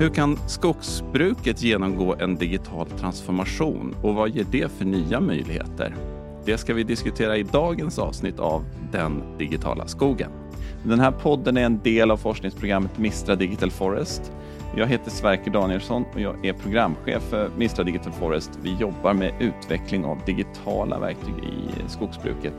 Hur kan skogsbruket genomgå en digital transformation och vad ger det för nya möjligheter? Det ska vi diskutera i dagens avsnitt av Den digitala skogen. Den här podden är en del av forskningsprogrammet Mistra Digital Forest. Jag heter Sverker Danielsson och jag är programchef för Mistra Digital Forest. Vi jobbar med utveckling av digitala verktyg i skogsbruket.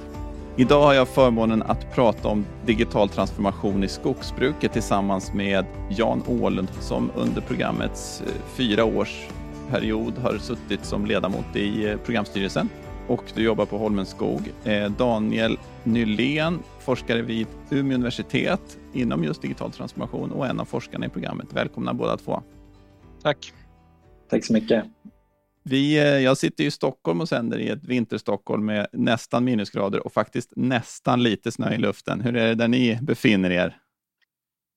Idag har jag förmånen att prata om digital transformation i skogsbruket tillsammans med Jan Åhlund som under programmets eh, fyra års period har suttit som ledamot i eh, programstyrelsen och du jobbar på Holmenskog. Eh, Daniel Nylén, forskare vid Umeå universitet inom just digital transformation och en av forskarna i programmet. Välkomna båda två. Tack. Tack så mycket. Vi, eh, jag sitter i Stockholm och sänder i ett vinterstockholm med nästan minusgrader och faktiskt nästan lite snö i luften. Hur är det där ni befinner er?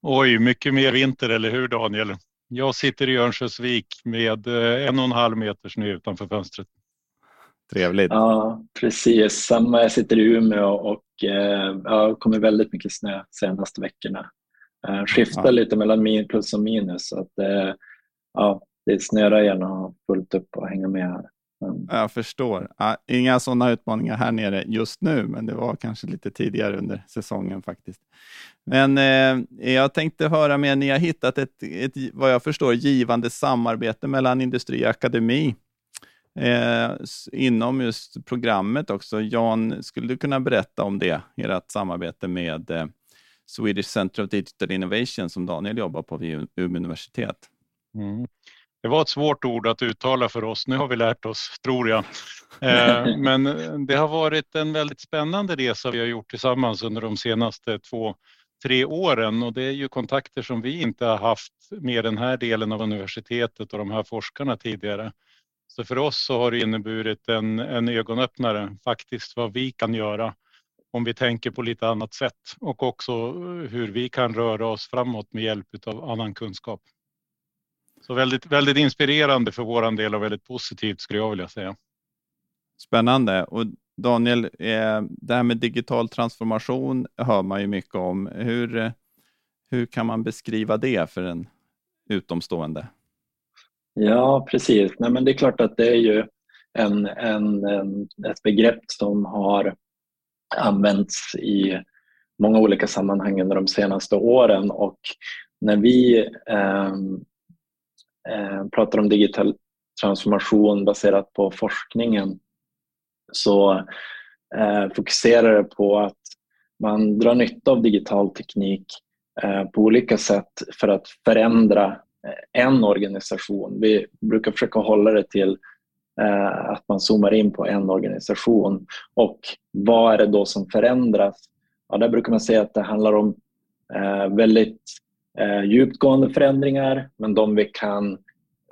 Oj, mycket mer vinter, eller hur Daniel? Jag sitter i Örnsköldsvik med eh, en och en halv meter snö utanför fönstret. Trevligt. Ja, precis. Samma. Jag sitter i Umeå och eh, ja, kommer väldigt mycket snö senaste veckorna. Eh, skiftar ja. lite mellan plus och minus. Så att, eh, ja, det snöar gärna ha fullt upp och hänga med här. Mm. Jag förstår. Inga sådana utmaningar här nere just nu, men det var kanske lite tidigare under säsongen faktiskt. Men eh, jag tänkte höra med, ni har hittat ett, ett, vad jag förstår, givande samarbete mellan industri och akademi eh, inom just programmet också. Jan, skulle du kunna berätta om det, ert samarbete med eh, Swedish Center of Digital Innovation som Daniel jobbar på vid Umeå universitet? Mm. Det var ett svårt ord att uttala för oss. Nu har vi lärt oss, tror jag. Eh, men det har varit en väldigt spännande resa vi har gjort tillsammans under de senaste två, tre åren och det är ju kontakter som vi inte har haft med den här delen av universitetet och de här forskarna tidigare. Så för oss så har det inneburit en, en ögonöppnare faktiskt vad vi kan göra om vi tänker på lite annat sätt och också hur vi kan röra oss framåt med hjälp av annan kunskap. Så väldigt, väldigt inspirerande för vår del och väldigt positivt skulle jag vilja säga. Spännande. Och Daniel, eh, det här med digital transformation hör man ju mycket om. Hur, hur kan man beskriva det för en utomstående? Ja, precis. Nej, men det är klart att det är ju en, en, en, ett begrepp som har använts i många olika sammanhang under de senaste åren och när vi eh, eh, Eh, pratar om digital transformation baserat på forskningen så eh, fokuserar det på att man drar nytta av digital teknik eh, på olika sätt för att förändra en organisation. Vi brukar försöka hålla det till att man zoomar in på en organisation. Och vad är det då som förändras? Ja, där brukar man säga att det handlar om väldigt eh, djupgående förändringar men de vi kan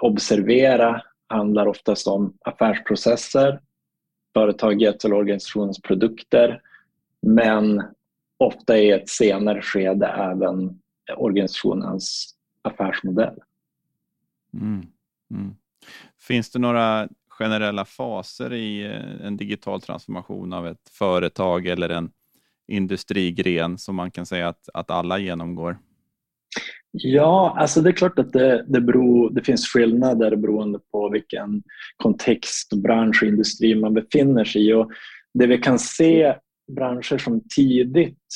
observera handlar oftast om affärsprocesser, företagets eller organisationens produkter men ofta i ett senare skede även organisationens affärsmodell. Mm. Mm. Finns det några generella faser i eh, en digital transformation av ett företag eller en industrigren som man kan säga att, att alla genomgår? Ja, alltså det är klart att det, det, beror, det finns skillnader beroende på vilken kontext, bransch och industri man befinner sig i. Och det vi kan se branscher som tidigt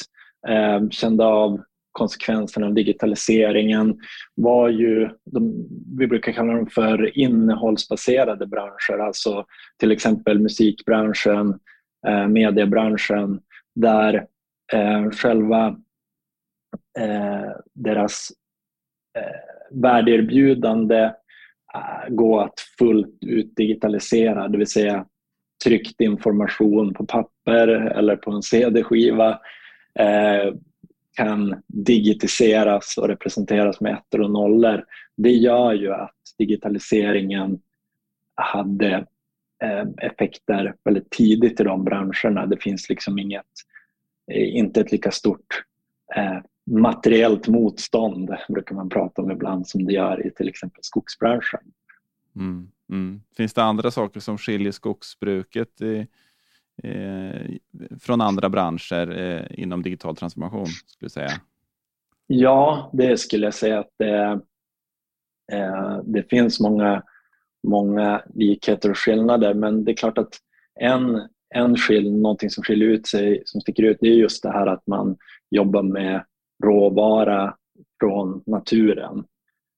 eh, kände av konsekvenserna av digitaliseringen var ju, de, vi brukar kalla dem för innehållsbaserade branscher, alltså till exempel musikbranschen, eh, mediebranschen, där eh, själva eh, deras eh, värdeerbjudande eh, gå att fullt ut digitalisera, det vill säga tryckt information på papper eller på en CD-skiva eh, kan digitiseras och representeras med ettor och nollor. Det gör ju att digitaliseringen hade eh, effekter väldigt tidigt i de branscherna. Det finns liksom inget, eh, inte ett lika stort eh, materiellt motstånd brukar man prata om ibland som det gör i till exempel skogsbranschen. Mm, mm. Finns det andra saker som skiljer skogsbruket i, eh, från andra branscher eh, inom digital transformation? Skulle säga? Ja, det skulle jag säga att det, eh, det finns många, många likheter och skillnader men det är klart att en, en skill, någonting som skiljer ut sig, som sticker ut, det är just det här att man jobbar med råvara från naturen.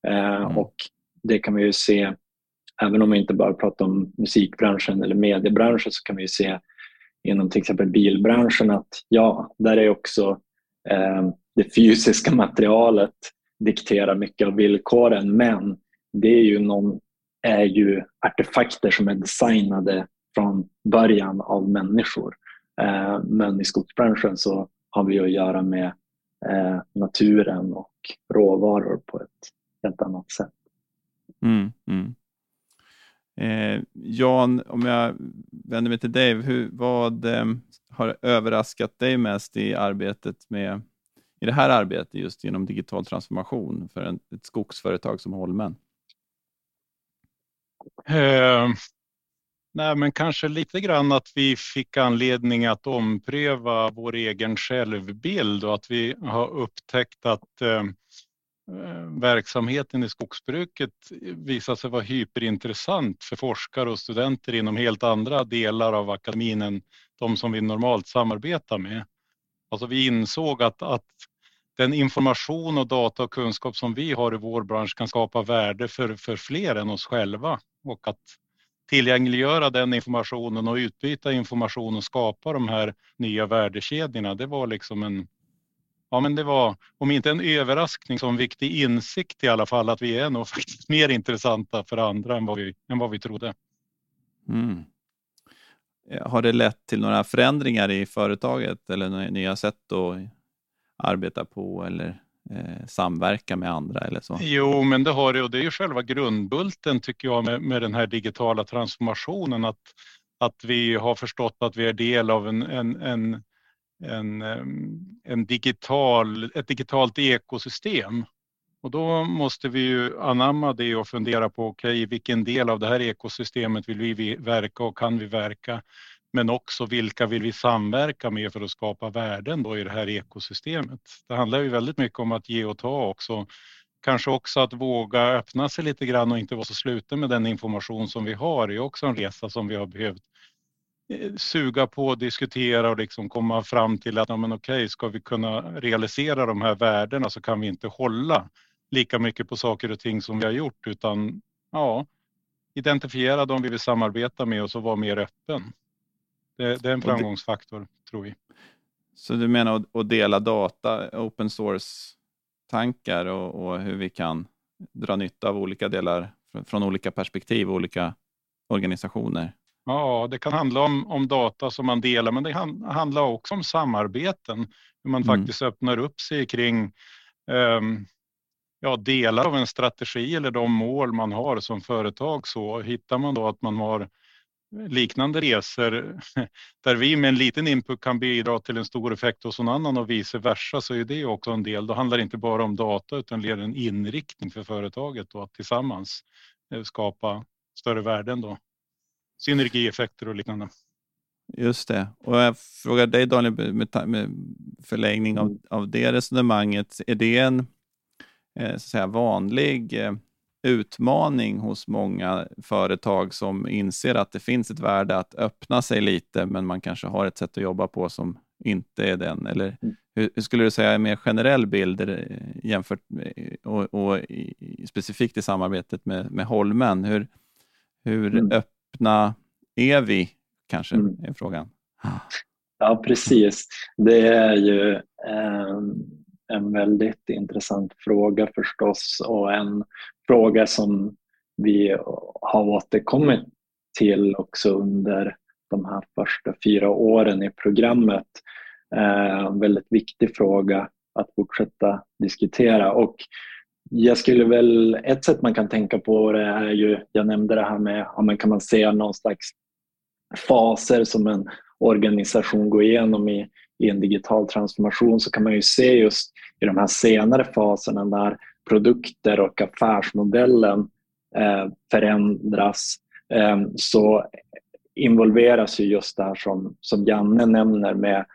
Eh, mm. Och det kan vi ju se, även om vi inte bara pratar om musikbranschen eller mediebranschen så kan vi ju se inom till exempel bilbranschen att ja, där är också eh, det fysiska materialet dikterar mycket av villkoren men det är ju, någon, är ju artefakter som är designade från början av människor. Eh, men i skogsbranschen så har vi att göra med eh, naturen och råvaror på ett helt annat sätt. Mm, mm. Eh, Jan, om jag vänder mig till dig, hur, vad eh, har överraskat dig mest i arbetet med i det här arbetet just genom digital transformation för en, ett skogsföretag som Holmen? Nej, men kanske lite grann att vi fick anledning att ompröva vår egen självbild och att vi har upptäckt att eh, eh, verksamheten i skogsbruket visar sig vara hyperintressant för forskare och studenter inom helt andra delar av akademin än de som vi normalt samarbetar med. Alltså vi insåg att, att den information och data och kunskap som vi har i vår bransch kan skapa värde för, för fler än oss själva och att tillgängliggöra den informationen och utbyta information och skapa de här nya värdekedjorna. Det var liksom en, Ja, men det var om inte en överraskning så en viktig insikt i alla fall att vi är nog faktiskt mer intressanta för andra än vad vi, än vad vi trodde. Mm. Har det lett till några förändringar i företaget eller några nya sätt att arbeta på eller eh, samverka med andra eller så? Jo, men det har det och det är ju själva grundbulten tycker jag med, med den här digitala transformationen att, att vi har förstått att vi är del av en, en, en en, en digital, ett digitalt ekosystem. Och då måste vi ju anamma det och fundera på okay, vilken del av det här ekosystemet vill vi verka och kan vi verka? Men också vilka vill vi samverka med för att skapa värden då i det här ekosystemet? Det handlar ju väldigt mycket om att ge och ta också. Kanske också att våga öppna sig lite grann och inte vara så sluten med den information som vi har. Det är också en resa som vi har behövt eh, suga på, diskutera och liksom komma fram till att ja, men okej, ska vi kunna realisera de här värdena så kan vi inte hålla lika mycket på saker och ting som vi har gjort utan ja, identifiera dem vi vill samarbeta med och så vara mer öppen. Det, det är en framgångsfaktor tror vi. Så du menar att dela data, open source-tankar och, och, hur vi kan dra nytta av olika delar från olika perspektiv och olika organisationer? Ja, det kan handla om, om data som man delar, men det handlar också om samarbeten. Hur man mm. faktiskt öppnar upp sig kring um, ja, delar av en strategi eller de mål man har som företag. Så hittar man då att man har liknande resor där vi med en liten input kan bidra till en stor effekt hos någon annan och vice versa så är det också en del. Då handlar det inte bara om data utan det är en inriktning för företaget och att tillsammans eh, skapa större värden. Då synergieffekter och liknande. Just det. Och jag frågar dig Daniel, med, med förlängning av, av det resonemanget, är det en eh, så säga, vanlig eh, utmaning hos många företag som inser att det finns ett värde att öppna sig lite, men man kanske har ett sätt att jobba på som inte är den? Eller mm. hur, skulle du säga en mer generell bild eh, jämfört med, och, och i, specifikt i samarbetet med, med Holmen? Hur, hur mm. öpp, öppna är vi? Kanske mm. är frågan. Ja, precis. Det är ju eh, en väldigt intressant fråga förstås och en fråga som vi har återkommit till också under de här första fyra åren i programmet. Eh, en väldigt viktig fråga att fortsätta diskutera och jag skulle väl, ett sätt man kan tänka på det är ju, jag nämnde det här med, ja, men kan man se någon slags faser som en organisation går igenom i, i en digital transformation så kan man ju se just i de här senare faserna när produkter och affärsmodellen eh, förändras eh, så involveras ju just det här som, som Janne nämner med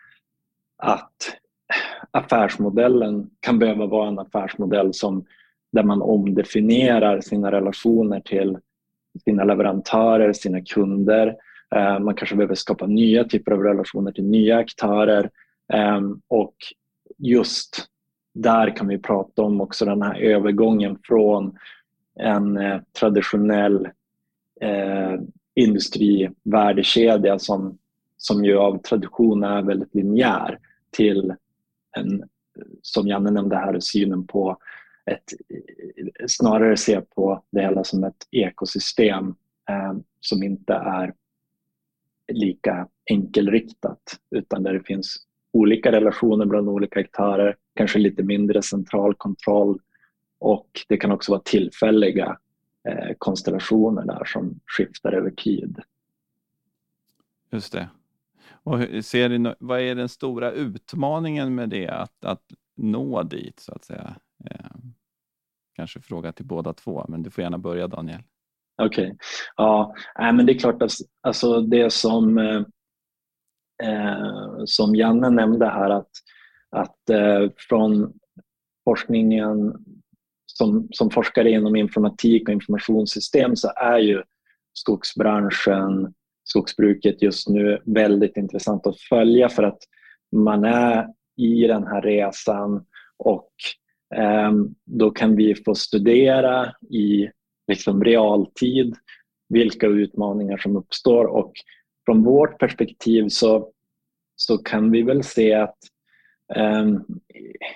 att affärsmodellen kan behöva vara en affärsmodell som där man omdefinierar sina relationer till sina leverantörer, sina kunder. Eh, man kanske behöver skapa nya typer av relationer till nya aktörer. Ehm, och just där kan vi prata om också den här övergången från en eh, traditionell eh, industrivärdekedja som, som ju av tradition är väldigt linjär till en, som Janne nämnde här, synen på ett, snarare se på det hela som ett ekosystem eh, som inte är lika enkelriktat utan där det finns olika relationer bland olika aktörer, kanske lite mindre central kontroll och det kan också vara tillfälliga eh, konstellationer där som skiftar över tid. Just det. Och ser ni, vad är den stora utmaningen med det, att, att nå dit så att säga? Eh, kanske fråga till båda två, men du får gärna börja Daniel. Okej. Okay. Ja, men det är klart att alltså det som, eh, eh, som Janne nämnde här att, att eh, från forskningen som, som forskare inom informatik och informationssystem så är ju skogsbranschen, skogsbruket just nu väldigt intressant att följa för att man är i den här resan och eh, då kan vi få studera i liksom realtid vilka utmaningar som uppstår. Och från vårt perspektiv så, så kan vi väl se att eh,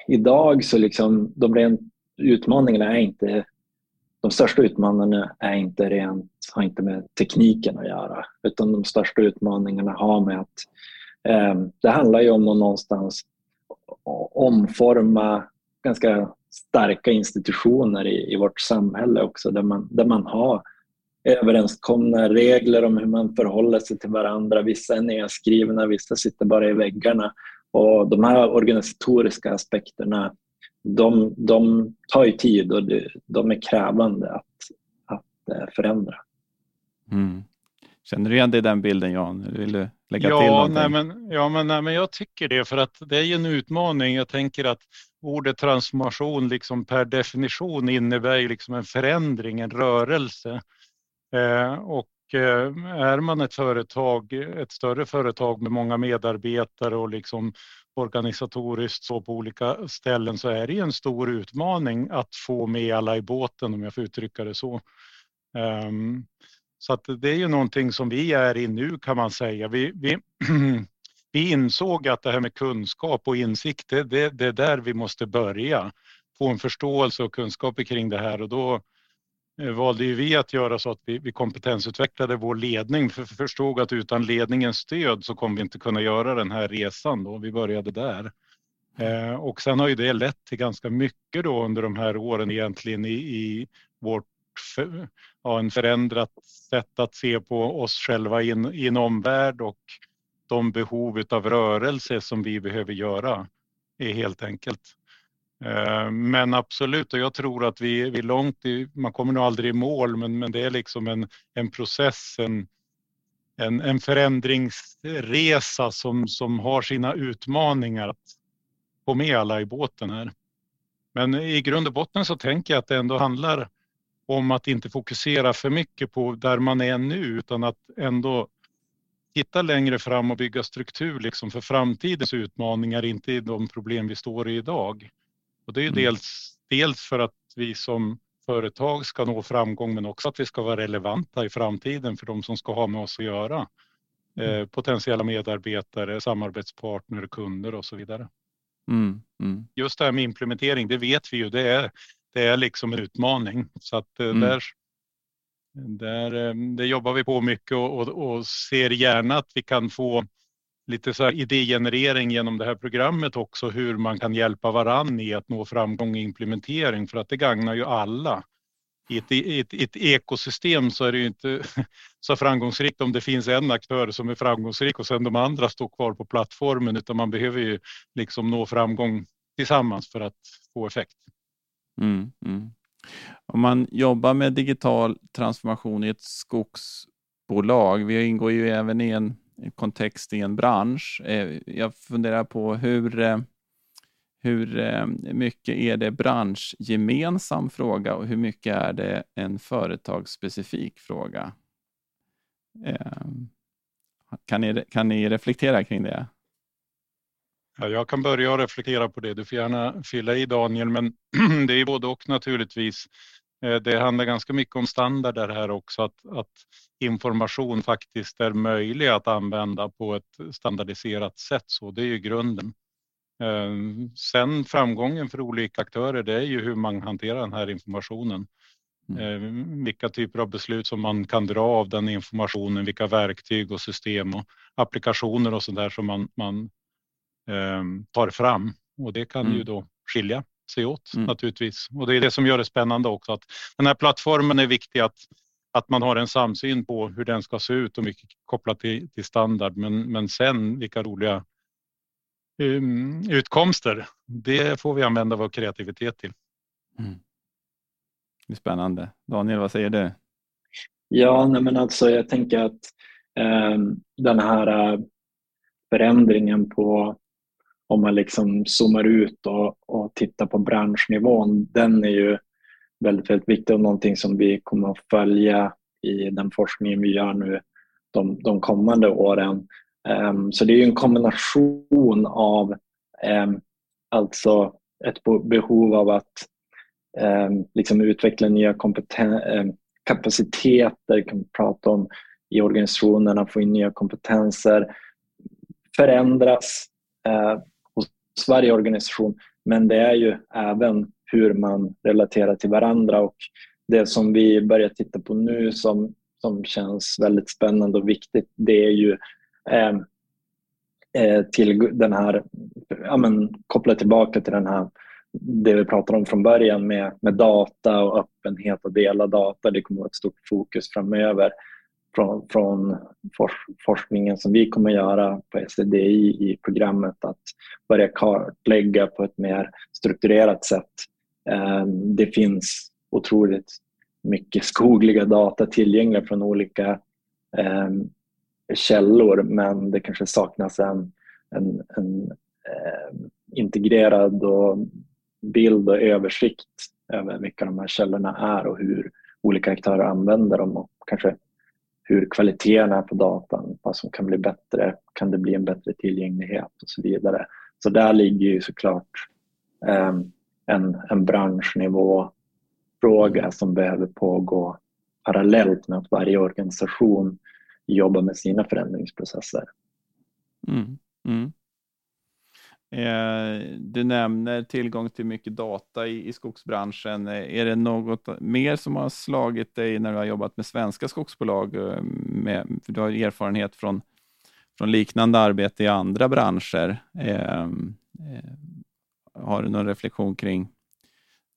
idag så liksom de rent utmaningarna är inte de största utmaningarna är inte rent, har inte med tekniken att göra utan de största utmaningarna har med att eh, det handlar ju om att någonstans omforma ganska starka institutioner i, i vårt samhälle också där man, där man har överenskomna regler om hur man förhåller sig till varandra. Vissa är nedskrivna, vissa sitter bara i väggarna. Och de här organisatoriska aspekterna de, de tar ju tid och de är krävande att, att eh, förändra. Mm. Känner du igen dig i den bilden Jan? Vill du lägga ja, till någonting? Nej, men, ja, men, nej, men jag tycker det för att det är ju en utmaning. Jag tänker att ordet transformation liksom per definition innebär ju liksom en förändring, en rörelse. Eh, och eh, är man ett företag, ett större företag med många medarbetare och liksom organisatoriskt så på olika ställen så är det en stor utmaning att få med alla i båten om jag får uttrycka det så. Så att det är ju någonting som vi är i nu kan man säga. Vi, vi, vi insåg att det här med kunskap och insikt, det, det, det är där vi måste börja. Få en förståelse och kunskaper kring det här och då eh, valde ju vi att göra så att vi, vi kompetensutvecklade vår ledning för vi förstod att utan ledningens stöd så kommer vi inte kunna göra den här resan då. Vi började där. Eh, och sen har ju det lett till ganska mycket då under de här åren egentligen i, i vårt ja, en förändrat sätt att se på oss själva i en, i en omvärld och de behov av rörelse som vi behöver göra är helt enkelt. Eh, men absolut, och jag tror att vi, vi är långt i, man kommer nog aldrig i mål, men, men det är liksom en, en process, en, en, en förändringsresa som, som har sina utmaningar att få med alla i båten här. Men i grund och botten så tänker jag att det ändå handlar om att inte fokusera för mycket på där man är nu, utan att ändå titta längre fram och bygga struktur liksom för framtidens utmaningar, inte i de problem vi står i idag. Och det är mm. dels, dels för att vi som företag ska nå framgång men också att vi ska vara relevanta i framtiden för de som ska ha med oss att göra. Eh, mm. potentiella medarbetare, samarbetspartner, kunder och så vidare. Mm, mm. Just det här med implementering, det vet vi ju, det är, det är liksom en utmaning. Så att eh, mm. där, där, eh, det jobbar vi på mycket och, och, och ser gärna att vi kan få lite så idégenerering genom det här programmet också hur man kan hjälpa varann i att nå framgång i implementering för att det gagnar ju alla. I ett, i ett, i ett ekosystem så är det ju inte så framgångsrikt om det finns en aktör som är framgångsrik och sen de andra står kvar på plattformen utan man behöver ju liksom nå framgång tillsammans för att få effekt. Mm, mm. Om man jobbar med digital transformation i ett skogsbolag, vi ingår ju även i en kontext i en bransch. Eh, jag funderar på hur, eh, hur eh, mycket är det branschgemensam fråga och hur mycket är det en företagsspecifik fråga? Ehm, kan ni, kan ni reflektera kring det? Ja, jag kan börja reflektera på det. Du får gärna fylla i Daniel, men det är både och naturligtvis. Eh, det handlar ganska mycket om standarder här också, att, att information faktiskt är möjlig att använda på ett standardiserat sätt. Så det är ju grunden. Eh, sen framgången för olika aktörer, det är ju hur man hanterar den här informationen. Mm. Eh, vilka typer av beslut som man kan dra av den informationen, vilka verktyg och system och applikationer och så där som man, man tar fram. Och det kan mm. ju då skilja sig åt mm. naturligtvis. Och det är det som gör det spännande också, att den här plattformen är viktig att, att man har en samsyn på hur den ska se ut och mycket kopplat till, till standard. Men, men sen vilka roliga um, utkomster, det får vi använda vår kreativitet till. Mm. Det är spännande. Daniel, vad säger du? Ja, nej men alltså jag tänker att eh, den här äh, förändringen på om man liksom zoomar ut och, och tittar på branschnivån, den är ju väldigt, väldigt viktig och någonting som vi kommer att följa i den forskningen vi gör nu de, de kommande åren. Um, så det är en kombination av um, alltså ett behov av att um, liksom utveckla nya kapaciteter, kan prata om i organisationerna, få in nya kompetenser, förändras uh, Sverige organisation. Men det är ju även hur man relaterar till varandra och det som vi börjar titta på nu som, som känns väldigt spännande och viktigt det är ju ehm, eh, till den här, ja, men, koppla tillbaka till den här det vi pratade om från början med, med data och öppenhet och dela data. Det kommer att vara ett stort fokus framöver från, från forskningen som vi kommer göra på SCDI i programmet att börja kartlägga på ett mer strukturerat sätt. Ehm, det finns otroligt mycket skogliga data tillgängliga från olika ehm, källor men det kanske saknas en, en, en ehm, integrerad och bild och översikt över vilka de här källorna är och hur olika aktörer använder dem och kanske hur kvaliteten är på datan, vad som kan bli bättre, kan det bli en bättre tillgänglighet och så vidare. Så där ligger ju såklart eh, en, en branschnivåfråga som behöver pågå parallellt med att varje organisation jobbar med sina förändringsprocesser. Mm, mm. Eh, du nämner tillgång till mycket data i, i skogsbranschen. Eh, är det något mer som har slagit dig när du har jobbat med svenska skogsbolag? Eh, med, för du har erfarenhet från, från liknande arbete i andra branscher. Eh, har du någon reflektion kring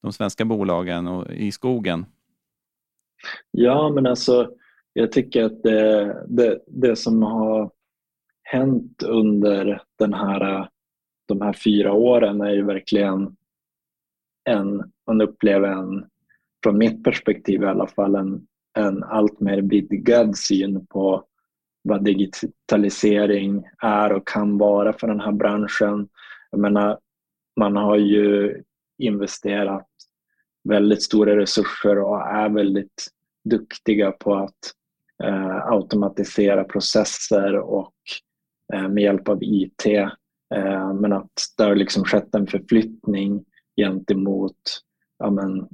de svenska bolagen och i skogen? Ja, men alltså jag tycker att det, det, det som har hänt under den här de här fyra åren är ju verkligen en, man upplever en, från mitt perspektiv i alla fall, en, en allt mer vidgad syn på vad digitalisering är och kan vara för den här branschen. Jag menar, man har ju investerat väldigt stora resurser och är väldigt duktiga på att eh, automatisera processer och eh, med hjälp av IT Eh, men att det har liksom skett en förflyttning gentemot ja, men,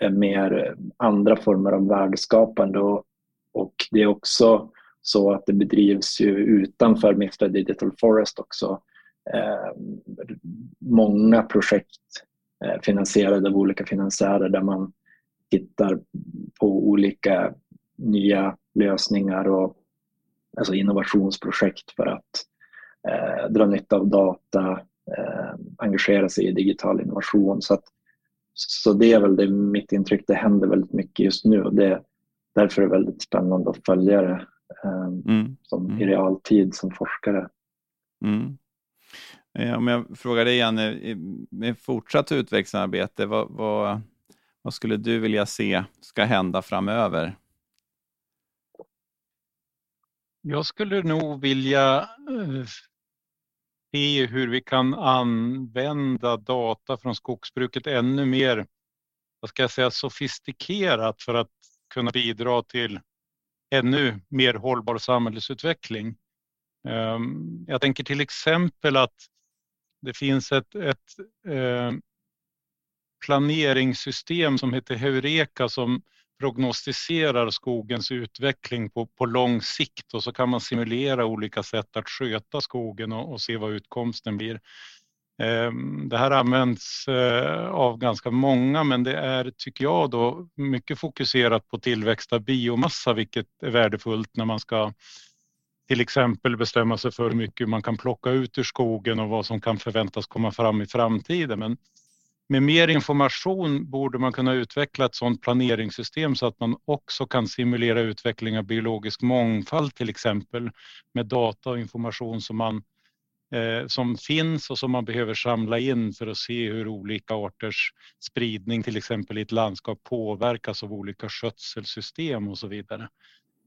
eh, mer eh, andra former av värdeskapande. Och, och det är också så att det bedrivs ju utanför Mifta Digital Forest också. Eh, många projekt eh, finansierade av olika finansiärer där man tittar på olika nya lösningar och alltså innovationsprojekt för att eh, dra nytta av data, eh, engagera sig i digital innovation. Så, att, så det är väl det, mitt intryck. Det händer väldigt mycket just nu och det, därför är det väldigt spännande att följa det eh, mm. Som, mm. i realtid som forskare. Mm. Eh, om jag frågar dig, Janne, med fortsatt utvecklingsarbete, vad, vad, vad skulle du vilja se ska hända framöver? Jag skulle nog vilja se hur vi kan använda data från skogsbruket ännu mer, vad ska jag säga, sofistikerat för att kunna bidra till ännu mer hållbar samhällsutveckling. Ehm, jag tänker till exempel att det finns ett, ett eh, planeringssystem som heter Heureka som prognostiserar skogens utveckling på, på lång sikt och så kan man simulera olika sätt att sköta skogen och, och se vad utkomsten blir. Ehm, det här används eh, av ganska många men det är, tycker jag, då, mycket fokuserat på tillväxt av biomassa vilket är värdefullt när man ska till exempel bestämma sig för hur mycket man kan plocka ut ur skogen och vad som kan förväntas komma fram i framtiden. Men med mer information borde man kunna utveckla ett sådant planeringssystem så att man också kan simulera utveckling av biologisk mångfald till exempel med data och information som, man, eh, som finns och som man behöver samla in för att se hur olika arters spridning till exempel i ett landskap påverkas av olika skötselsystem och så vidare.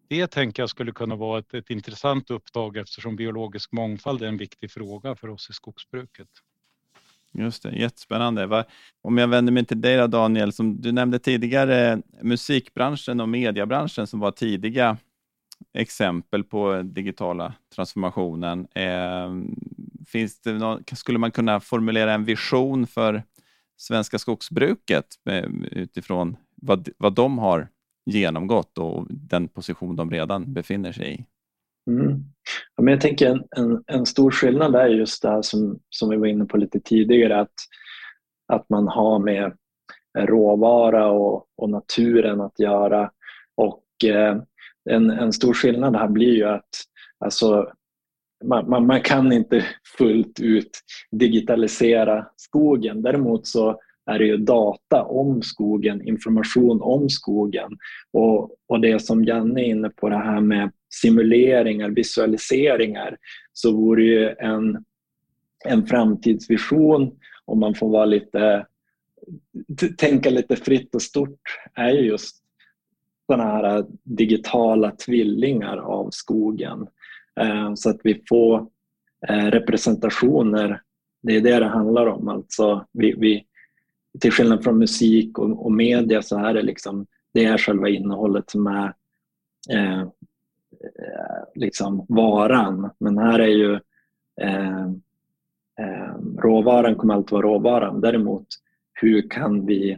Det tänker jag skulle kunna vara ett, ett intressant uppdrag eftersom biologisk mångfald är en viktig fråga för oss i skogsbruket. Just det, jättespännande. Om jag vänder mig till dig då, Daniel, som du nämnde tidigare, musikbranschen och mediebranschen som var tidiga exempel på digitala transformationen. Eh, finns det någon, skulle man kunna formulera en vision för svenska skogsbruket eh, utifrån vad, vad de har genomgått och den position de redan befinner sig i? Mm. Men jag tänker en, en, en, stor skillnad är just det här som, som vi var inne på lite tidigare att, att man har med råvara och, och naturen att göra. Och eh, en, en stor skillnad här blir ju att alltså, man, man, man, kan inte fullt ut digitalisera skogen. Däremot så är det ju data om skogen, information om skogen. Och, och det som Janne är inne på, det här med simuleringar, visualiseringar, så vore ju en, en framtidsvision, om man får vara lite, tänka lite fritt och stort, är ju just sådana här digitala tvillingar av skogen. Eh, så att vi får eh, representationer, det är det det handlar om. Alltså vi, vi, till skillnad från musik och, och media så är det liksom det är själva innehållet som är Eh, Eh, liksom varan. Men här är ju eh, eh, råvaran kommer alltid vara råvaran. Däremot hur kan vi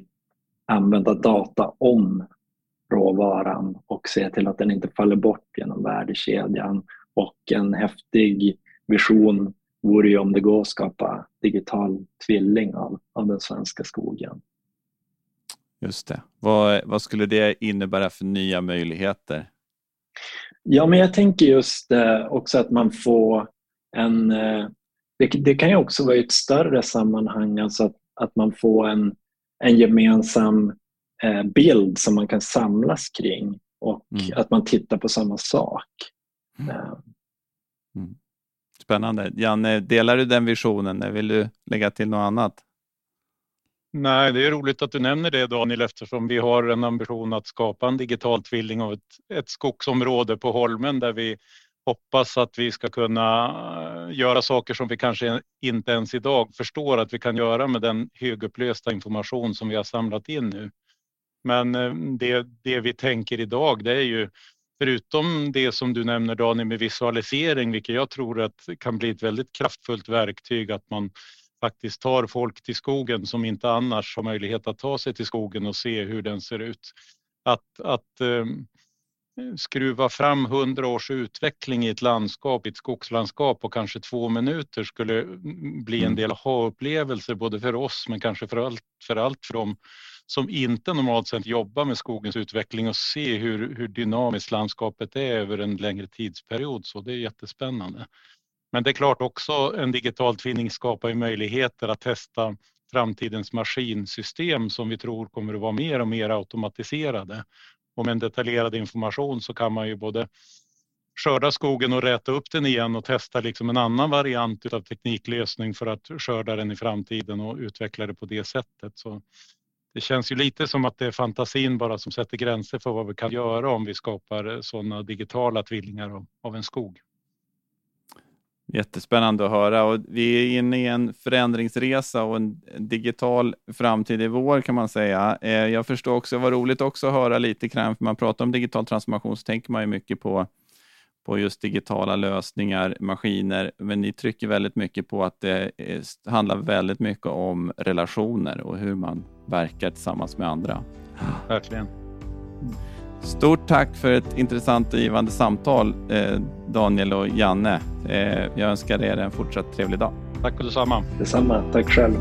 använda data om råvaran och se till att den inte faller bort genom värdekedjan. Och en häftig vision vore ju om det går att skapa digital tvilling av, av den svenska skogen. Just det. Vad, vad skulle det innebära för nya möjligheter? Ja, men jag tänker just eh, också att man får en... Eh, det, det, kan ju också vara i ett större sammanhang, alltså att, att man får en, en gemensam eh, bild som man kan samlas kring och mm. att man tittar på samma sak. Mm. Mm. Spännande. Janne, delar du den visionen? Vill du lägga till något annat? Nej, det är roligt att du nämner det Daniel eftersom vi har en ambition att skapa en digital tvilling av ett, ett skogsområde på Holmen där vi hoppas att vi ska kunna eh, göra saker som vi kanske inte ens idag förstår att vi kan göra med den högupplösta information som vi har samlat in nu. Men eh, det, det vi tänker idag det är ju förutom det som du nämner Daniel med visualisering, vilket jag tror att kan bli ett väldigt kraftfullt verktyg att man faktiskt tar folk till skogen som inte annars har möjlighet att ta sig till skogen och se hur den ser ut. Att, att eh, skruva fram hundra års utveckling i ett landskap, i ett skogslandskap på kanske två minuter skulle bli en mm. del ha-upplevelser både för oss men kanske för allt för, allt för dem som inte normalt sett jobbar med skogens utveckling och se hur, hur dynamiskt landskapet är över en längre tidsperiod. Så det är jättespännande. Men det är klart också en digital tvinning skapar ju möjligheter att testa framtidens maskinsystem som vi tror kommer att vara mer och mer automatiserade. Och med en detaljerad information så kan man ju både skörda skogen och räta upp den igen och testa liksom en annan variant av tekniklösning för att skörda den i framtiden och utveckla det på det sättet. Så det känns ju lite som att det är fantasin bara som sätter gränser för vad vi kan göra om vi skapar sådana digitala tvillingar av, av en skog. Jättespännande att höra och vi är inne i en förändringsresa och en digital framtid i vår kan man säga. Eh, jag förstår också, det var roligt också att höra lite grann, för man pratar om digital transformation så tänker man ju mycket på, på just digitala lösningar, maskiner, men ni trycker väldigt mycket på att det handlar väldigt mycket om relationer och hur man verkar tillsammans med andra. Verkligen. Stort tack för ett intressant och givande samtal eh, Daniel och Janne. Eh, jag önskar er en fortsatt trevlig dag. Tack och detsamma. Detsamma. Tack själv.